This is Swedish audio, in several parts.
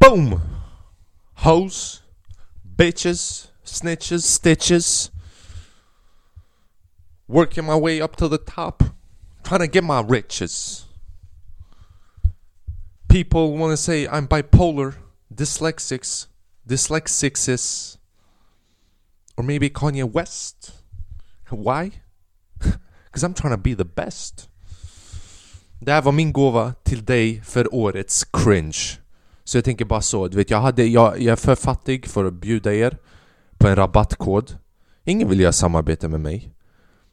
Boom! Hoes, bitches, snitches, stitches. Working my way up to the top. Trying to get my riches. People want to say I'm bipolar, dyslexics, dyslexics, or maybe Kanye West. Why? Because I'm trying to be the best. Det här var min gåva till dig för årets cringe. Så jag tänker bara så, du vet jag, hade, jag, jag är för fattig för att bjuda er på en rabattkod. Ingen vill göra samarbete med mig.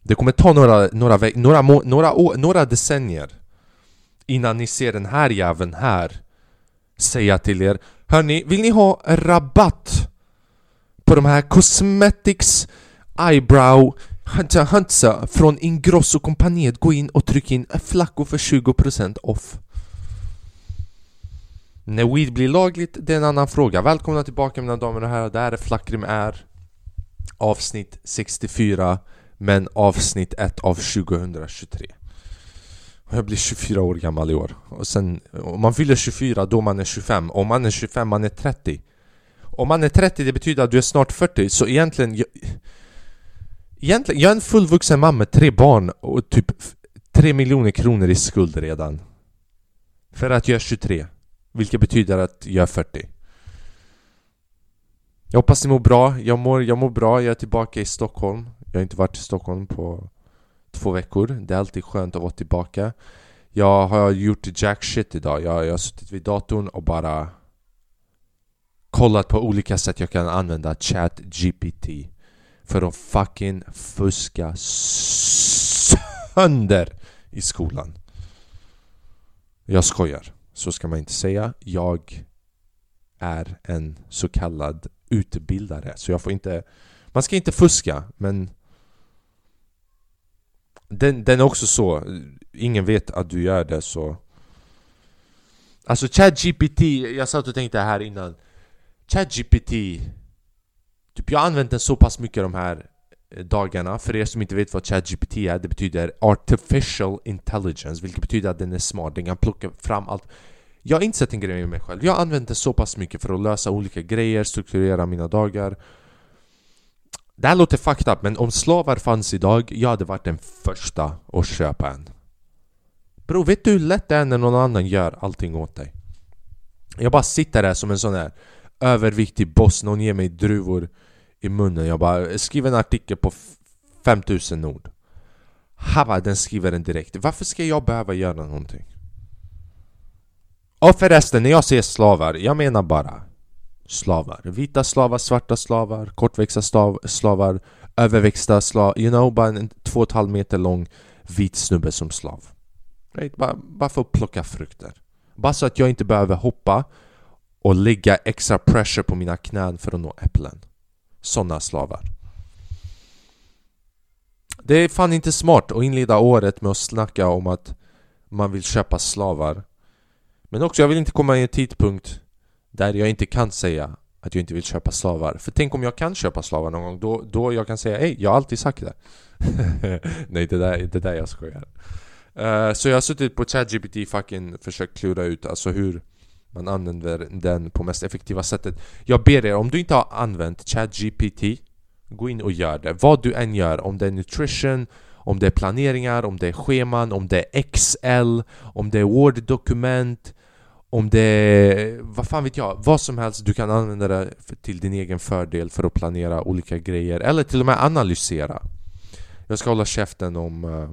Det kommer ta några, några, några, några, några decennier innan ni ser den här jäveln här säga till er Hörni, vill ni ha rabatt på de här Cosmetics Eyebrow Hunta Hunta från Ingrosso kompaniet Gå in och tryck in Flacco för 20% off när weed blir lagligt, det är en annan fråga. Välkomna tillbaka mina damer och herrar, det här är Flackrim är Avsnitt 64 Men avsnitt 1 av 2023 jag blir 24 år gammal i år. Och sen, om man fyller 24 då man är 25 Om man är 25 man är 30 Om man är 30 det betyder att du är snart 40 så egentligen jag, Egentligen, jag är en fullvuxen man med tre barn och typ 3 miljoner kronor i skuld redan. För att jag är 23 vilket betyder att jag är 40 Jag hoppas ni mår bra, jag mår, jag mår bra, jag är tillbaka i Stockholm Jag har inte varit i Stockholm på två veckor. Det är alltid skönt att vara tillbaka. Jag har gjort jack shit idag. Jag, jag har suttit vid datorn och bara kollat på olika sätt jag kan använda ChatGPT. För att fucking fuska sönder i skolan. Jag skojar. Så ska man inte säga. Jag är en så kallad utbildare. Så jag får inte... Man ska inte fuska, men den, den är också så, ingen vet att du gör det så Alltså ChatGPT, jag satt och tänkte här innan ChatGPT Typ jag har använt den så pass mycket de här Eh, dagarna. För er som inte vet vad ChatGPT är, det betyder Artificial Intelligence Vilket betyder att den är smart, den kan plocka fram allt. Jag har inte sett en grej med mig själv. Jag har använt den så pass mycket för att lösa olika grejer, strukturera mina dagar. Det här låter fucked up, men om slavar fanns idag, jag hade varit den första att köpa en. Bro, vet du hur lätt det är när någon annan gör allting åt dig? Jag bara sitter där som en sån här överviktig boss, någon ger mig druvor i munnen. Jag bara skriver en artikel på 5000 ord. Hava, den skriver den direkt. Varför ska jag behöva göra någonting? Och förresten, när jag säger slavar, jag menar bara slavar. Vita slavar, svarta slavar, kortväxta slavar, överväxta slavar. You know, bara en två och ett halv meter lång vit snubbe som slav. Right? Bara, bara för att plocka frukter. Bara så att jag inte behöver hoppa och lägga extra pressure på mina knän för att nå äpplen. Sådana slavar. Det är fan inte smart att inleda året med att snacka om att man vill köpa slavar. Men också, jag vill inte komma i en tidpunkt där jag inte kan säga att jag inte vill köpa slavar. För tänk om jag kan köpa slavar någon gång, då, då jag kan säga hej, jag har alltid sagt det. Nej, det där, det där jag skojar. Uh, så jag har suttit på ChatGPT fucking försökt klura ut alltså hur man använder den på mest effektiva sättet. Jag ber er, om du inte har använt ChatGPT, gå in och gör det. Vad du än gör, om det är nutrition, om det är planeringar, om det är scheman, om det är XL, om det är Word-dokument, om det är, vad fan vet jag, vad som helst du kan använda det till din egen fördel för att planera olika grejer eller till och med analysera Jag ska hålla käften om uh,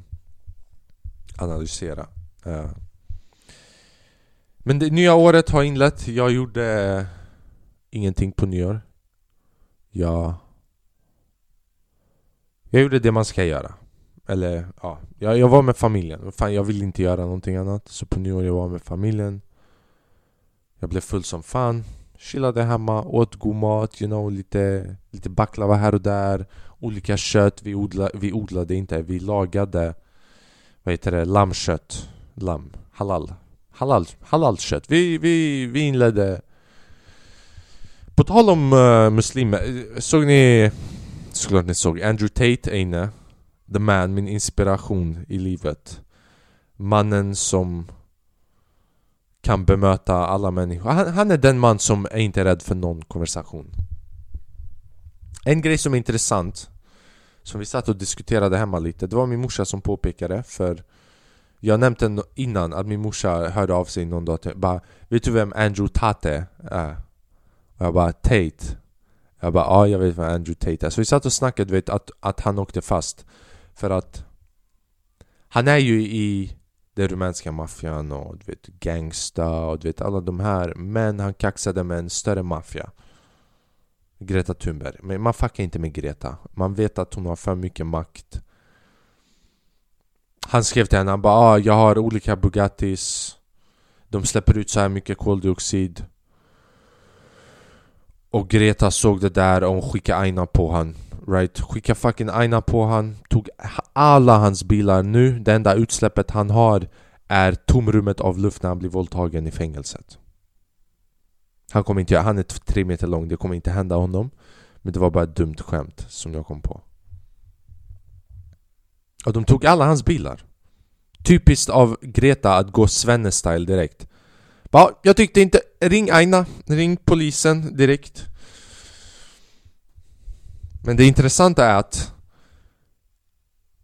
analysera uh. Men det nya året har inlett, jag gjorde ingenting på nyår. Jag Jag gjorde det man ska göra. Eller ja, jag, jag var med familjen, fan jag vill inte göra någonting annat. Så på nyår jag var med familjen. Jag blev full som fan. Chillade hemma, åt god mat, you know, lite, lite baklava här och där. Olika kött, vi, odla, vi odlade inte, vi lagade Vad heter det? Lammkött. Lamm, halal. Halal, kött. vi, vi, vi inledde På tal om uh, muslimer, eh, såg ni Såklart ni såg Andrew Tate är inne The man, min inspiration i livet Mannen som kan bemöta alla människor. Han, han är den man som är inte rädd för någon konversation. En grej som är intressant, som vi satt och diskuterade hemma lite, det var min morsa som påpekade för jag nämnde innan att min morsa hörde av sig någon dag till bara Vet du vem Andrew Tate är? Och jag bara Tate. Jag bara ja, jag vet vem Andrew Tate är. Så vi satt och snackade vet, att, att han åkte fast. För att Han är ju i den rumänska maffian och du vet gangsta och du vet alla de här. Men han kaxade med en större maffia. Greta Thunberg. Men man fuckar inte med Greta. Man vet att hon har för mycket makt. Han skrev till henne, han bara ah, jag har olika Bugattis. De släpper ut så här mycket koldioxid. Och Greta såg det där och hon skickade Aina på han Right? Skickade fucking Aina på han. Tog alla hans bilar nu. Det enda utsläppet han har Är tomrummet av luft när han blir våldtagen i fängelset. Han kommer inte Han är tre meter lång. Det kommer inte hända honom. Men det var bara ett dumt skämt som jag kom på. Och de tog alla hans bilar. Typiskt av Greta att gå Svenne-style direkt. Ja, jag tyckte inte... Ring Aina, ring polisen direkt. Men det intressanta är att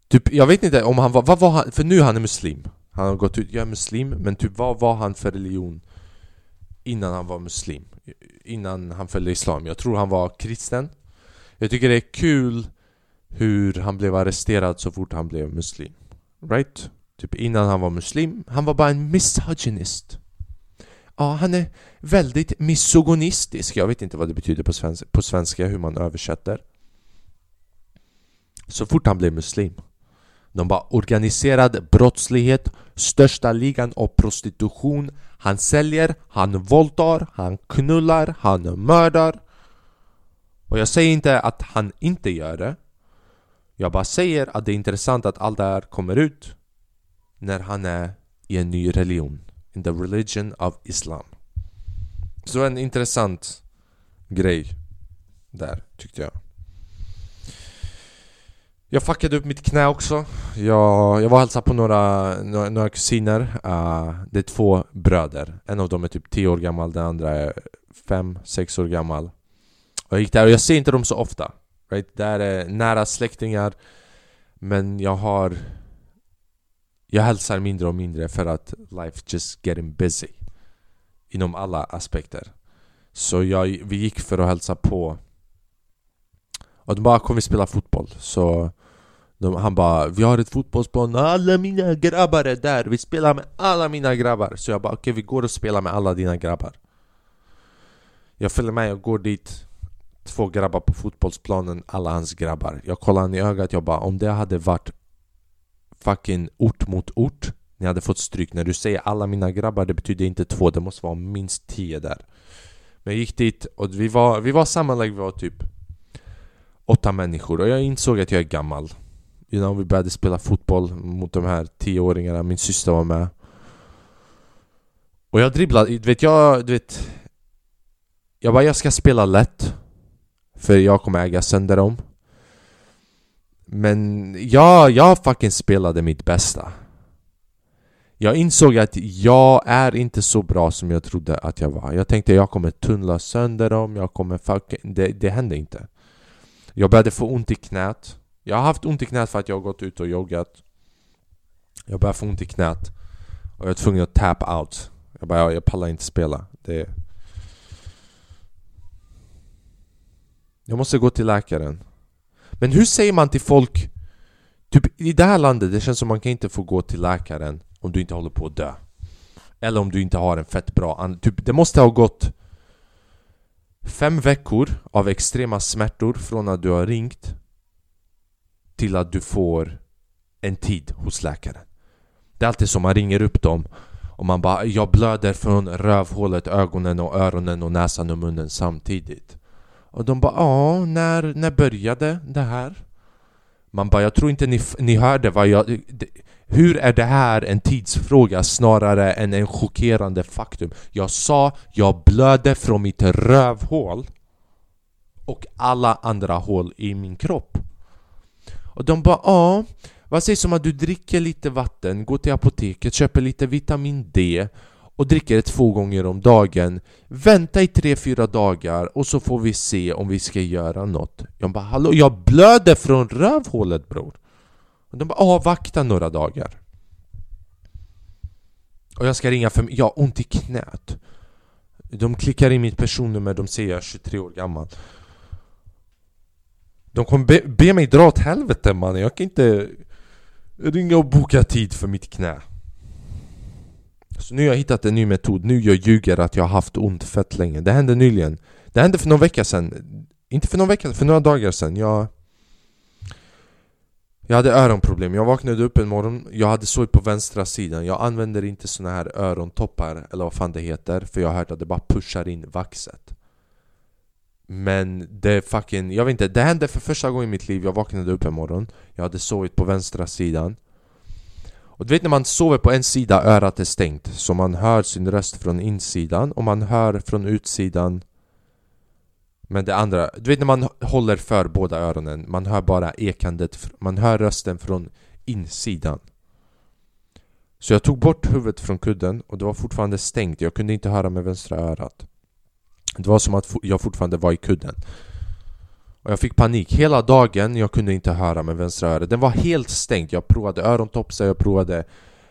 Typ, jag vet inte om han var... Vad var han? För nu är han muslim. Han har gått ut, jag är muslim Men typ vad var han för religion? Innan han var muslim? Innan han följde islam. Jag tror han var kristen. Jag tycker det är kul hur han blev arresterad så fort han blev muslim. Right? Typ innan han var muslim. Han var bara en misogynist. Ja, han är väldigt misogonistisk Jag vet inte vad det betyder på, svenska, på svenska hur man översätter. Så fort han blev muslim De bara organiserad brottslighet Största ligan av prostitution. Han säljer, han våldtar, han knullar, han mördar. Och jag säger inte att han inte gör det. Jag bara säger att det är intressant att allt det här kommer ut När han är i en ny religion In the religion of Islam. Så en intressant grej där, tyckte jag. Jag fuckade upp mitt knä också. Jag, jag var och hälsade på några, några, några kusiner. Uh, Det är två bröder. En av dem är typ 10 år gammal, den andra är 5-6 år gammal. Och Jag gick där och jag ser inte dem så ofta right? Det är nära släktingar Men jag har Jag hälsar mindre och mindre för att life just getting busy Inom alla aspekter. Så jag, vi gick för att hälsa på. Och de bara 'Kom vi spela fotboll' Så de, han bara 'Vi har ett fotbollsplan, alla mina grabbar är där, vi spelar med alla mina grabbar' Så jag bara 'Okej okay, vi går och spelar med alla dina grabbar' Jag följer med och går dit. Två grabbar på fotbollsplanen, alla hans grabbar. Jag kollade han i ögat, jag bara om det hade varit fucking ort mot ort Ni hade fått stryk. När du säger alla mina grabbar, det betyder inte två, det måste vara minst tio där. Men jag gick dit och vi var, vi var sammanlagt, vi var typ åtta människor. Och jag insåg att jag är gammal. Innan Vi började spela fotboll mot de här tioåringarna, min syster var med. Och jag dribblade, du vet jag, du vet Jag bara, jag ska spela lätt. För jag kommer äga sönder dem. Men ja, jag fucking spelade mitt bästa. Jag insåg att jag är inte så bra som jag trodde att jag var. Jag tänkte jag kommer tunnla sönder dem, jag kommer fucking... Det, det hände inte. Jag började få ont i knät. Jag har haft ont i knät för att jag har gått ut och joggat. Jag började få ont i knät. Och jag var tvungen att tap out. Jag bara, jag pallar inte spela. Det Jag måste gå till läkaren. Men hur säger man till folk Typ i det här landet, det känns som man kan inte få gå till läkaren Om du inte håller på att dö. Eller om du inte har en fett bra typ, Det måste ha gått Fem veckor av extrema smärtor från att du har ringt Till att du får en tid hos läkaren. Det är alltid som man ringer upp dem och man bara 'Jag blöder från rövhålet, ögonen och öronen och näsan och munnen samtidigt' Och de bara ja, när, när började det här? Man bara jag tror inte ni, ni hörde vad jag... Det, hur är det här en tidsfråga snarare än en chockerande faktum? Jag sa jag blödde från mitt rövhål och alla andra hål i min kropp. Och de bara ja, vad sägs om att du dricker lite vatten, går till apoteket, köper lite vitamin D och dricker det två gånger om dagen. Vänta i tre fyra dagar och så får vi se om vi ska göra något. Jag bara hallå, jag blöder från rövhålet bror. Och De bara avvakta några dagar. Och jag ska ringa för jag har ont i knät. De klickar in mitt personnummer, de säger jag är 23 år gammal. De kommer be, be mig dra åt helvete mannen, jag kan inte ringa och boka tid för mitt knä så nu har jag hittat en ny metod, nu jag ljuger att jag har haft ont fett länge. Det hände nyligen. Det hände för någon vecka sedan. Inte för någon vecka, för några dagar sedan. Jag Jag hade öronproblem, jag vaknade upp en morgon. Jag hade sovit på vänstra sidan. Jag använder inte såna här örontoppar Eller vad fan det heter För jag har hört att det bara pushar in vaxet. Men det fucking, jag vet inte. Det hände för första gången i mitt liv. Jag vaknade upp en morgon. Jag hade sovit på vänstra sidan och du vet när man sover på en sida, örat är stängt Så man hör sin röst från insidan och man hör från utsidan. Men det andra, du vet när man håller för båda öronen Man hör bara ekandet, man hör rösten från insidan. Så jag tog bort huvudet från kudden och det var fortfarande stängt Jag kunde inte höra med vänstra örat. Det var som att jag fortfarande var i kudden och jag fick panik hela dagen, jag kunde inte höra med vänstra örat Den var helt stängd, jag provade örontopsar, jag provade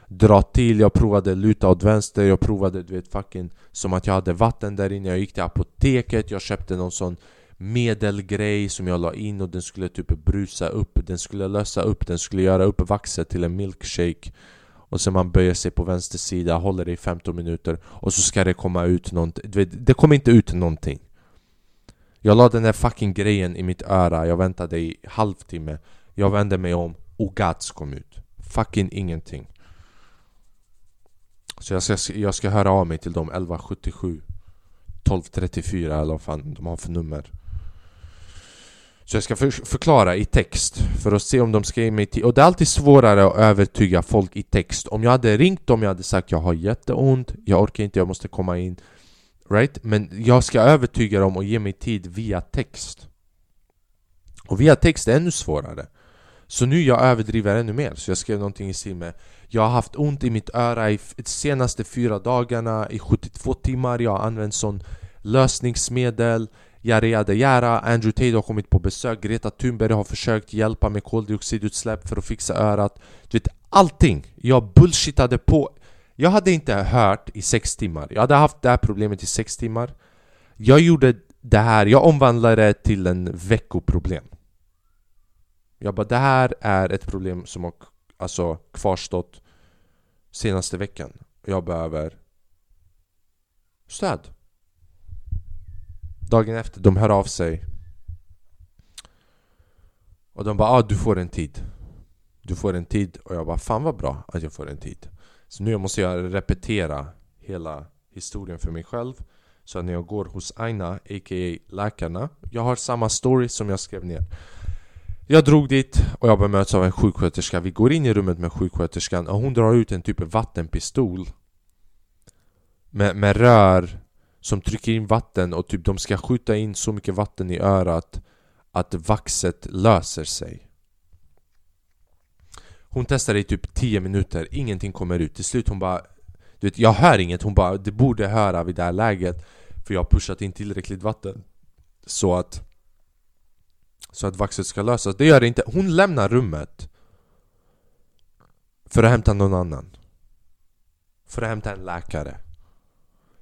dra till, jag provade luta åt vänster, jag provade du vet fucking som att jag hade vatten där inne. Jag gick till apoteket, jag köpte någon sån medelgrej som jag la in och den skulle typ brusa upp. Den skulle lösa upp, den skulle göra upp vaxet till en milkshake. Och sen man böjer sig på vänster sida, håller det i 15 minuter och så ska det komma ut någonting Det kommer inte ut någonting jag la den där fucking grejen i mitt öra, jag väntade i halvtimme. Jag vände mig om och Gats kom ut. Fucking ingenting. Så jag ska, jag ska höra av mig till dem 1177 1234 eller vad fan de har för nummer. Så jag ska för, förklara i text för att se om de ska ge mig tid Och det är alltid svårare att övertyga folk i text. Om jag hade ringt dem, jag hade sagt jag har jätteont Jag orkar inte, jag måste komma in. Right? Men jag ska övertyga dem och ge mig tid via text Och via text är ännu svårare Så nu jag överdriver ännu mer Så jag skrev någonting i stil med Jag har haft ont i mitt öra i de senaste fyra dagarna I 72 timmar Jag har använt sån lösningsmedel Yara yada yara Andrew Tate har kommit på besök Greta Thunberg har försökt hjälpa med koldioxidutsläpp för att fixa örat Du vet, allting! Jag bullshitade på jag hade inte hört i sex timmar. Jag hade haft det här problemet i sex timmar. Jag gjorde det här, jag omvandlade det till en veckoproblem. Jag bara, det här är ett problem som har alltså, kvarstått senaste veckan. Jag behöver stöd. Dagen efter, de hör av sig. Och de bara ah, du får en tid. Du får en tid. Och jag bara fan vad bra att jag får en tid så nu måste jag repetera hela historien för mig själv. Så när jag går hos Aina, a.k.a. läkarna Jag har samma story som jag skrev ner. Jag drog dit och jag bemöts av en sjuksköterska. Vi går in i rummet med sjuksköterskan och hon drar ut en typ av vattenpistol med, med rör som trycker in vatten och typ de ska skjuta in så mycket vatten i örat att vaxet löser sig hon testar i typ 10 minuter, ingenting kommer ut. Till slut hon bara Du vet, jag hör inget, hon bara Det borde höra vid det här läget För jag har pushat in tillräckligt vatten. Så att Så att vaxet ska lösas, det gör det inte. Hon lämnar rummet För att hämta någon annan. För att hämta en läkare.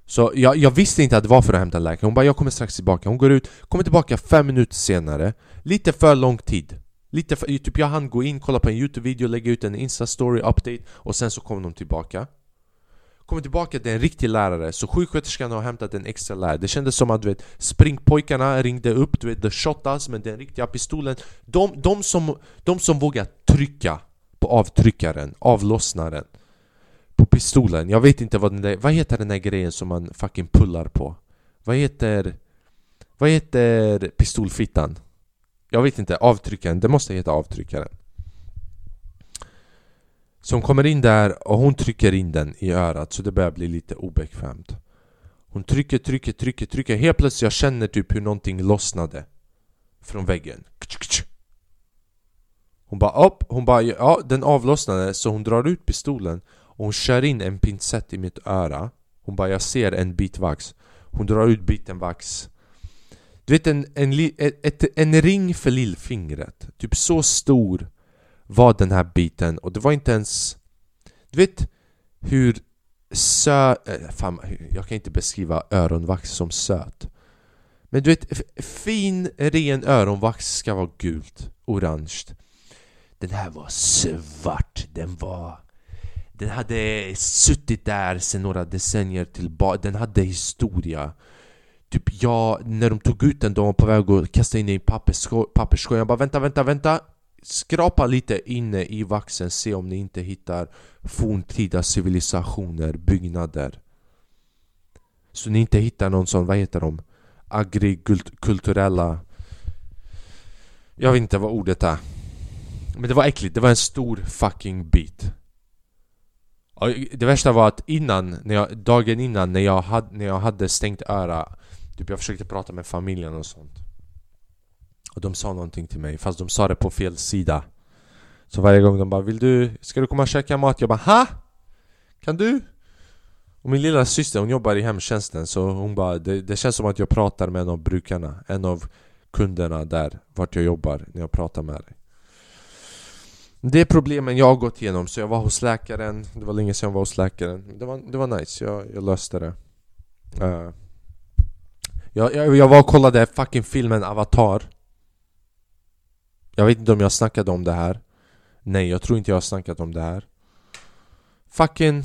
Så jag, jag, visste inte att det var för att hämta en läkare, hon bara 'Jag kommer strax tillbaka' Hon går ut, kommer tillbaka fem minuter senare. Lite för lång tid. Lite för, typ jag hann gå in, kolla på en youtube-video, lägga ut en insta-story update och sen så kommer de tillbaka Kommer tillbaka, det är en riktig lärare, så sjuksköterskan har hämtat en extra lärare Det kändes som att du vet, springpojkarna ringde upp, du vet, the shotas med den riktiga pistolen de, de, som, de som vågar trycka på avtryckaren, avlossnaren På pistolen, jag vet inte vad den där, vad heter den där grejen som man fucking pullar på? Vad heter... Vad heter pistolfittan? Jag vet inte, avtryckaren, det måste heta avtryckaren. Så hon kommer in där och hon trycker in den i örat så det börjar bli lite obekvämt. Hon trycker, trycker, trycker, trycker. Helt plötsligt jag känner typ hur någonting lossnade Från väggen. Hon bara upp, hon bara ja den avlossnade så hon drar ut pistolen och hon kör in en pincett i mitt öra. Hon bara jag ser en bit vax. Hon drar ut biten vax. Du vet en, en, ett, en ring för lillfingret. Typ så stor var den här biten och det var inte ens Du vet hur söt... Eh, fan, jag kan inte beskriva öronvax som söt. Men du vet, fin ren öronvax ska vara gult, orange. Den här var svart, den var... Den hade suttit där sedan några decennier tillbaka, den hade historia. Typ jag, när de tog ut den, de var på väg att kasta in den i papperskorgen Jag bara vänta, vänta, vänta. Skrapa lite inne i vaxen, se om ni inte hittar forntida civilisationer, byggnader. Så ni inte hittar någon sån, vad heter de? Agrikulturella Jag vet inte vad ordet är. Men det var äckligt, det var en stor fucking bit. Det värsta var att innan, när jag, dagen innan när jag, hade, när jag hade stängt öra Typ jag försökte prata med familjen och sånt och de sa någonting till mig fast de sa det på fel sida Så varje gång de bara 'Vill du, ska du komma och käka mat?' Jag bara 'Ha? Kan du?' Och min lilla syster hon jobbar i hemtjänsten så hon bara det, det känns som att jag pratar med en av brukarna En av kunderna där vart jag jobbar när jag pratar med dig Det är problemen jag har gått igenom så jag var hos läkaren Det var länge sedan jag var hos läkaren Det var, det var nice, jag, jag löste det uh, jag, jag, jag var och kollade fucking filmen Avatar. Jag vet inte om jag snackade om det här. Nej, jag tror inte jag har snackat om det här. Fucking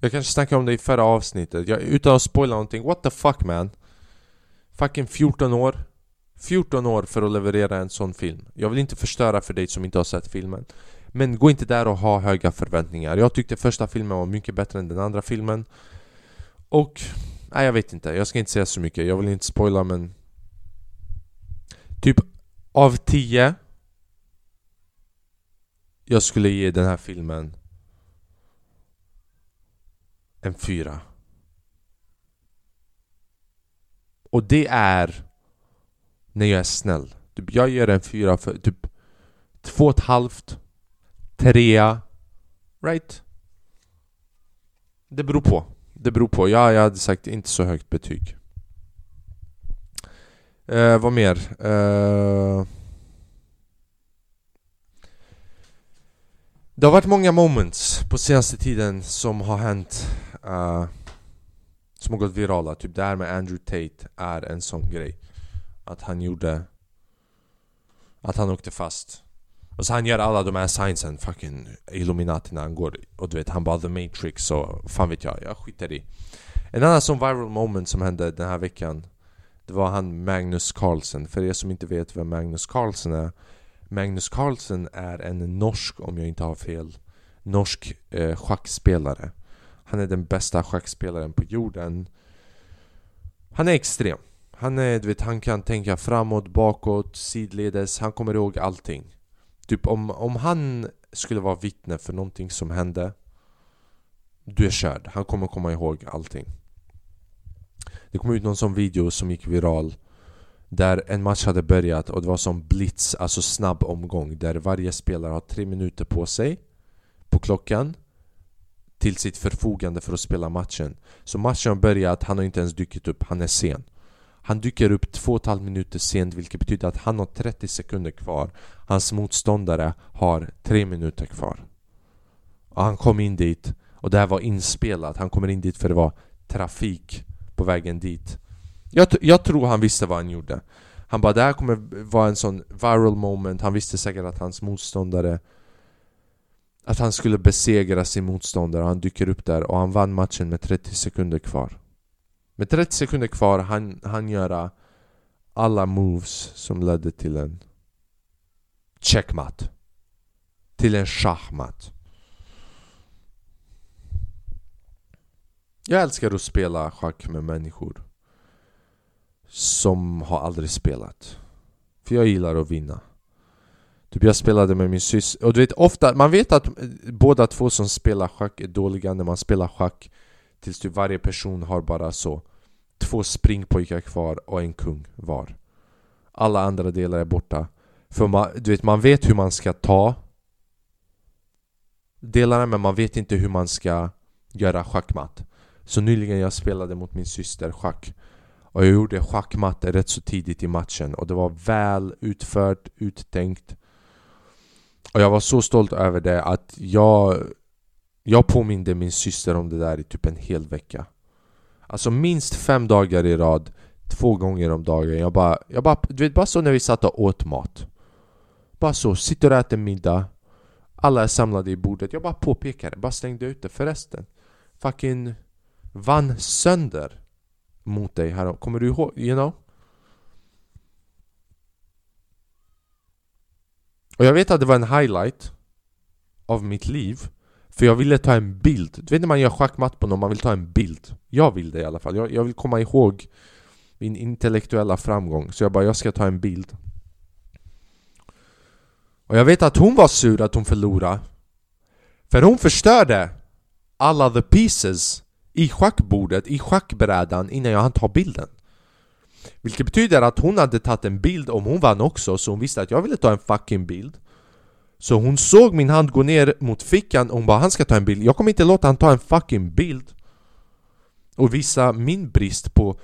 Jag kanske snackade om det i förra avsnittet. Jag, Utan att spoila någonting, what the fuck man? Fucking 14 år. 14 år för att leverera en sån film. Jag vill inte förstöra för dig som inte har sett filmen. Men gå inte där och ha höga förväntningar. Jag tyckte första filmen var mycket bättre än den andra filmen. Och Nej jag vet inte, jag ska inte säga så mycket. Jag vill inte spoila men Typ av 10 Jag skulle ge den här filmen En 4 Och det är när jag är snäll. Typ Jag ger en 4 för typ två och ett halvt Trea. Right? Det beror på. Det beror på, ja, jag hade sagt inte så högt betyg. Eh, vad mer? Eh... Det har varit många moments på senaste tiden som har hänt uh, Som har gått virala, typ det här med Andrew Tate är en sån grej. Att han gjorde Att han åkte fast. Och så han gör alla de här signsen, fucking Illuminati när han går Och du vet, han bara the Matrix och fan vet jag, jag skiter i. En annan sån viral moment som hände den här veckan det var han Magnus Carlsen. För er som inte vet vem Magnus Carlsen är Magnus Carlsen är en norsk, om jag inte har fel Norsk eh, schackspelare. Han är den bästa schackspelaren på jorden. Han är extrem. Han är, du vet, han kan tänka framåt, bakåt, sidledes Han kommer ihåg allting. Typ om, om han skulle vara vittne för någonting som hände Du är körd, han kommer komma ihåg allting. Det kom ut någon sån video som gick viral Där en match hade börjat och det var som blitz, alltså snabb omgång Där varje spelare har tre minuter på sig På klockan Till sitt förfogande för att spela matchen. Så matchen har börjat, han har inte ens dykt upp, han är sen han dyker upp två och halv minuter sent vilket betyder att han har 30 sekunder kvar. Hans motståndare har 3 minuter kvar. Och han kom in dit och det här var inspelat, han kommer in dit för det var trafik på vägen dit. Jag, jag tror han visste vad han gjorde. Han bara det här kommer vara en sån viral moment. Han visste säkert att hans motståndare Att han skulle besegra sin motståndare. Han dyker upp där och han vann matchen med 30 sekunder kvar. Med 30 sekunder kvar han, han göra alla moves som ledde till en checkmat. Till en schachmat. Jag älskar att spela schack med människor Som har aldrig spelat. För jag gillar att vinna. Typ jag spelade med min syster Och du vet ofta, man vet att eh, båda två som spelar schack är dåliga när man spelar schack Tills typ varje person har bara så Två springpojkar kvar och en kung var. Alla andra delar är borta. För man, du vet, man vet hur man ska ta Delarna men man vet inte hur man ska göra schackmatt. Så nyligen jag spelade mot min syster schack. Och jag gjorde schackmatte rätt så tidigt i matchen. Och det var väl utfört, uttänkt. Och jag var så stolt över det att jag Jag påminde min syster om det där i typ en hel vecka. Alltså minst fem dagar i rad Två gånger om dagen. Jag bara, jag bara du vet bara så när vi satt och åt mat. Bara så, sitter och äter middag. Alla är samlade i bordet. Jag bara påpekade, bara slängde ut det. Förresten Fucking vann sönder mot dig här. Kommer du ihåg? You know? Och jag vet att det var en highlight av mitt liv. För jag ville ta en bild. Du vet när man gör schackmatt på någon, man vill ta en bild. Jag vill det i alla fall, jag, jag vill komma ihåg min intellektuella framgång. Så jag bara, jag ska ta en bild. Och jag vet att hon var sur att hon förlorade. För hon förstörde alla the pieces i schackbordet, i schackbrädan innan jag hann ta bilden. Vilket betyder att hon hade tagit en bild om hon vann också så hon visste att jag ville ta en fucking bild. Så hon såg min hand gå ner mot fickan och hon bara han ska ta en bild. Jag kommer inte låta han ta en fucking bild. Och visa min brist på,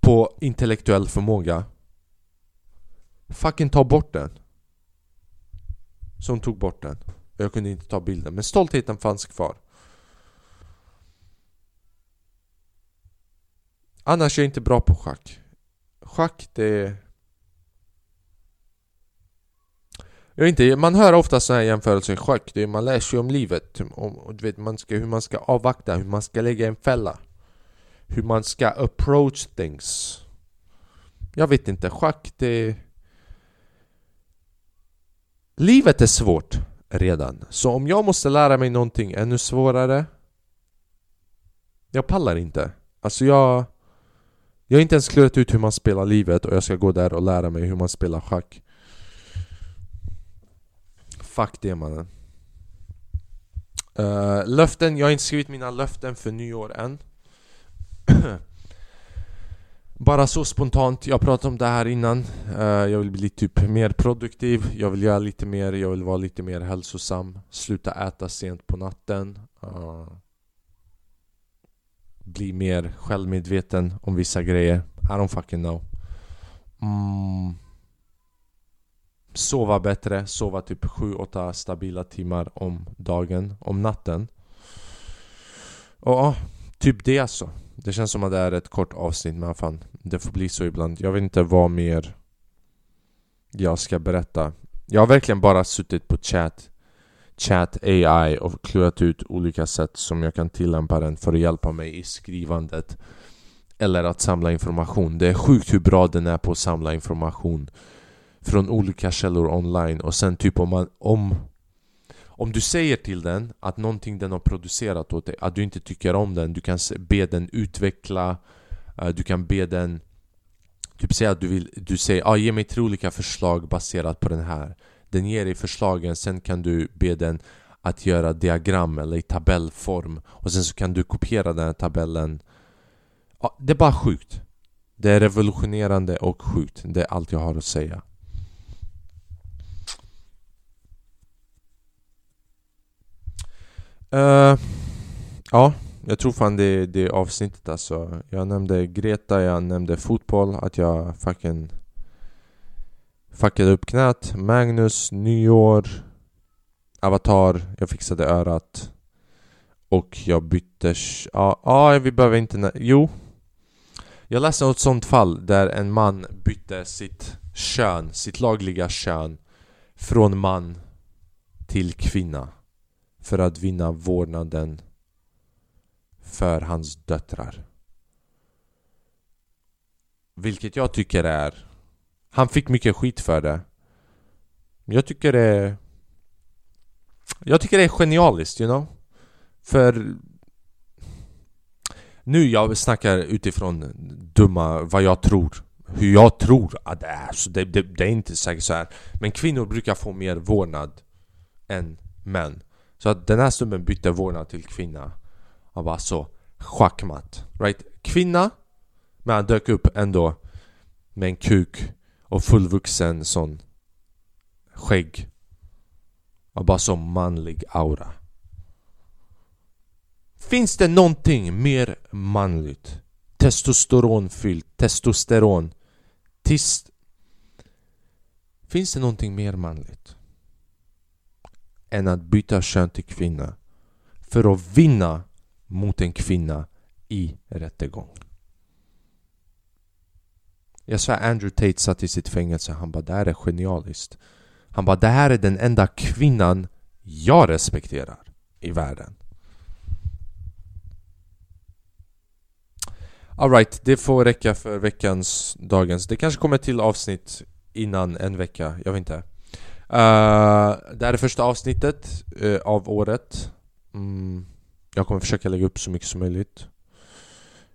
på intellektuell förmåga. Fucking ta bort den. Så hon tog bort den. Jag kunde inte ta bilden men stoltheten fanns kvar. Annars är jag inte bra på schack. Schack det är... jag inte, man hör ofta sådana här jämförelser i schack, det är, man lär sig om livet om, och du vet, man ska, hur man ska avvakta, hur man ska lägga en fälla. Hur man ska approach things. Jag vet inte, schack det... Livet är svårt redan, så om jag måste lära mig någonting ännu svårare Jag pallar inte. Alltså jag... Jag har inte ens klurat ut hur man spelar livet och jag ska gå där och lära mig hur man spelar schack. Fuck det mannen. Uh, Löften, jag har inte skrivit mina löften för nyår än. Bara så spontant, jag pratade om det här innan. Uh, Jag vill bli typ mer produktiv Jag vill göra lite mer, jag vill vara lite mer hälsosam Sluta äta sent på natten uh, bli mer självmedveten om vissa grejer. I don't fucking know. Mm. Sova bättre, sova typ 7-8 stabila timmar om dagen, om natten. Och ja, typ det alltså. Det känns som att det är ett kort avsnitt men fan Det får bli så ibland. Jag vet inte vad mer Jag ska berätta. Jag har verkligen bara suttit på chat Chat AI och klurat ut olika sätt som jag kan tillämpa den för att hjälpa mig i skrivandet eller att samla information. Det är sjukt hur bra den är på att samla information från olika källor online och sen typ om man, om om du säger till den att någonting den har producerat åt dig, att du inte tycker om den, du kan be den utveckla eh, Du kan be den Typ säga att du vill, du säger ah, ge mig tre olika förslag baserat på den här. Den ger dig förslagen, sen kan du be den att göra diagram eller i tabellform och sen så kan du kopiera den här tabellen. Ja, Det är bara sjukt. Det är revolutionerande och sjukt, det är allt jag har att säga. Uh, Ja, jag tror fan det, det är avsnittet alltså. Jag nämnde Greta, jag nämnde fotboll, att jag fucking Fuckade upp knät, Magnus, nyår Avatar, jag fixade örat. Och jag bytte... Ja, ah, vi behöver inte... Jo. Jag läste något sånt fall där en man bytte sitt kön, sitt lagliga kön Från man till kvinna. För att vinna vårdnaden för hans döttrar Vilket jag tycker är han fick mycket skit för det Jag tycker det är... Jag tycker det är genialiskt, you know? För... Nu jag snackar utifrån dumma, vad jag tror Hur jag tror att det är, så det, det, det är inte säkert så här. Men kvinnor brukar få mer vårdnad än män så att den här snubben bytte vårdnad till kvinna Och bara så, alltså schackmatt Right? Kvinna, men han dök upp ändå med en kuk och fullvuxen sån skägg och bara så manlig aura Finns det någonting mer manligt? Testosteronfyllt, testosteron Tist Finns det någonting mer manligt? Än att byta kön till kvinna För att vinna mot en kvinna i rättegång. Jag sa Andrew Tate satt i sitt fängelse, han bara det här är genialiskt. Han bara det här är den enda kvinnan jag respekterar i världen. Alright, det får räcka för veckans, dagens. Det kanske kommer till avsnitt innan en vecka, jag vet inte. Eh, det här är första avsnittet uh, av året. Mm, Jag kommer försöka lägga upp så mycket som möjligt.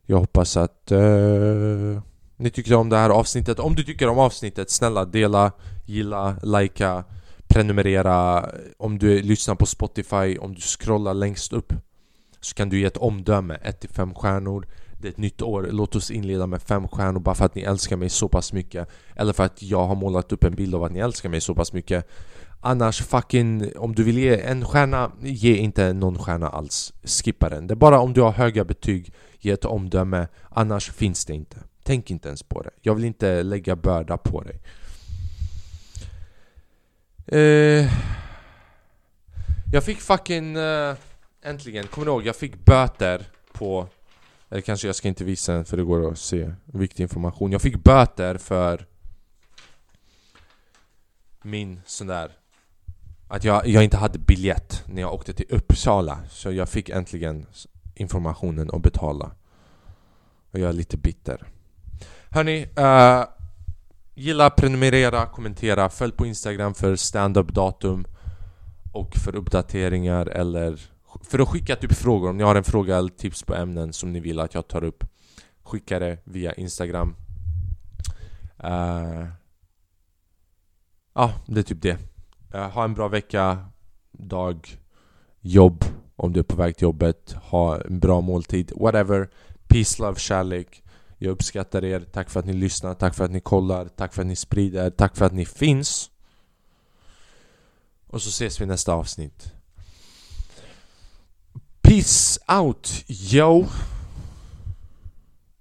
Jag hoppas att uh, ni tycker om det här avsnittet. Om du tycker om avsnittet, snälla dela, gilla, likea Prenumerera. Om du lyssnar på Spotify, om du scrollar längst upp Så kan du ge ett omdöme, 1-5 stjärnor det är ett nytt år, låt oss inleda med fem stjärnor bara för att ni älskar mig så pass mycket. Eller för att jag har målat upp en bild av att ni älskar mig så pass mycket. Annars fucking, om du vill ge en stjärna, ge inte någon stjärna alls. Skippa den, det är bara om du har höga betyg, ge ett omdöme. Annars finns det inte. Tänk inte ens på det, jag vill inte lägga börda på dig. Eh, Jag fick fucking, eh, äntligen, kommer du ihåg? Jag fick böter på eller kanske jag ska inte visa den för det går att se viktig information. Jag fick böter för min sån där Att jag, jag inte hade biljett när jag åkte till Uppsala. Så jag fick äntligen informationen att betala. Och jag är lite bitter. Hörni, uh, gilla, prenumerera, kommentera, följ på Instagram för stand-up datum och för uppdateringar eller för att skicka typ frågor, om ni har en fråga eller tips på ämnen som ni vill att jag tar upp Skicka det via Instagram. Uh, Ja, det är typ det. Uh, Ha en bra vecka, dag, jobb om du är på väg till jobbet. Ha en bra måltid, whatever. Peace, love, kärlek. Jag uppskattar er, tack för att ni lyssnar, tack för att ni kollar, tack för att ni sprider, tack för att ni finns. Och så ses vi i nästa avsnitt. Peace out, yo!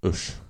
Usch.